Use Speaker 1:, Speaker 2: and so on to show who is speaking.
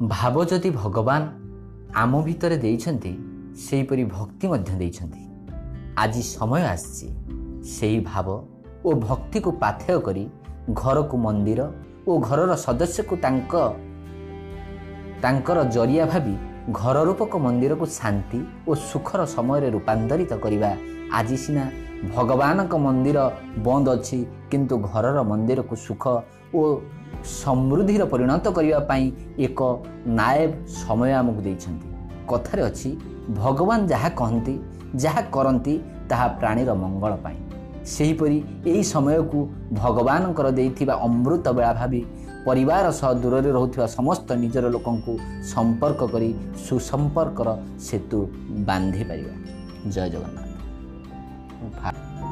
Speaker 1: ଭାବ ଯଦି ଭଗବାନ ଆମ ଭିତରେ ଦେଇଛନ୍ତି ସେହିପରି ଭକ୍ତି ମଧ୍ୟ ଦେଇଛନ୍ତି। ଆଜି ସମୟ ଆସିଛି ସେହି ଭାବ ଓ ଭକ୍ତିକୁ ପାଥେୟ କରି ଘରକୁ ମନ୍ଦିର ଓ ଘରର ସଦସ୍ୟକୁ ତାଙ୍କ ତାଙ୍କର ଜରିଆ ଭାବି ଘର ରୂପକ ମନ୍ଦିରକୁ ଶାନ୍ତି ଓ ସୁଖର ସମୟରେ ରୂପାନ୍ତରିତ କରିବା ଆଜି ସିନା ଭଗବାନଙ୍କ ମନ୍ଦିର ବନ୍ଦ ଅଛି କିନ୍ତୁ ଘରର ମନ୍ଦିରକୁ ସୁଖ ଓ ସମୃଦ୍ଧିର ପରିଣତ କରିବା ପାଇଁ ଏକ ନାଏବ ସମୟ ଆମକୁ ଦେଇଛନ୍ତି। କଥାରେ ଅଛି ଭଗବାନ ଯାହା କହନ୍ତି ଯାହା କରନ୍ତି ତାହା ପ୍ରାଣୀର ମଙ୍ଗଳ ପାଇଁ। ସେହିପରି ଏହି ସମୟକୁ ଭଗବାନଙ୍କର ଦେଇଥିବା ଅମୃତ ବେଳା ଭାବି ପରିବାର ସହ ଦୂରରେ ରହୁଥିବା ସମସ୍ତ ନିଜର ଲୋକଙ୍କୁ ସମ୍ପର୍କ କରି ସୁସମ୍ପର୍କର ସେତୁ ବାନ୍ଧି ପାରିବା। ଜୟ ଜଗନ୍ନାଥ। 不拍。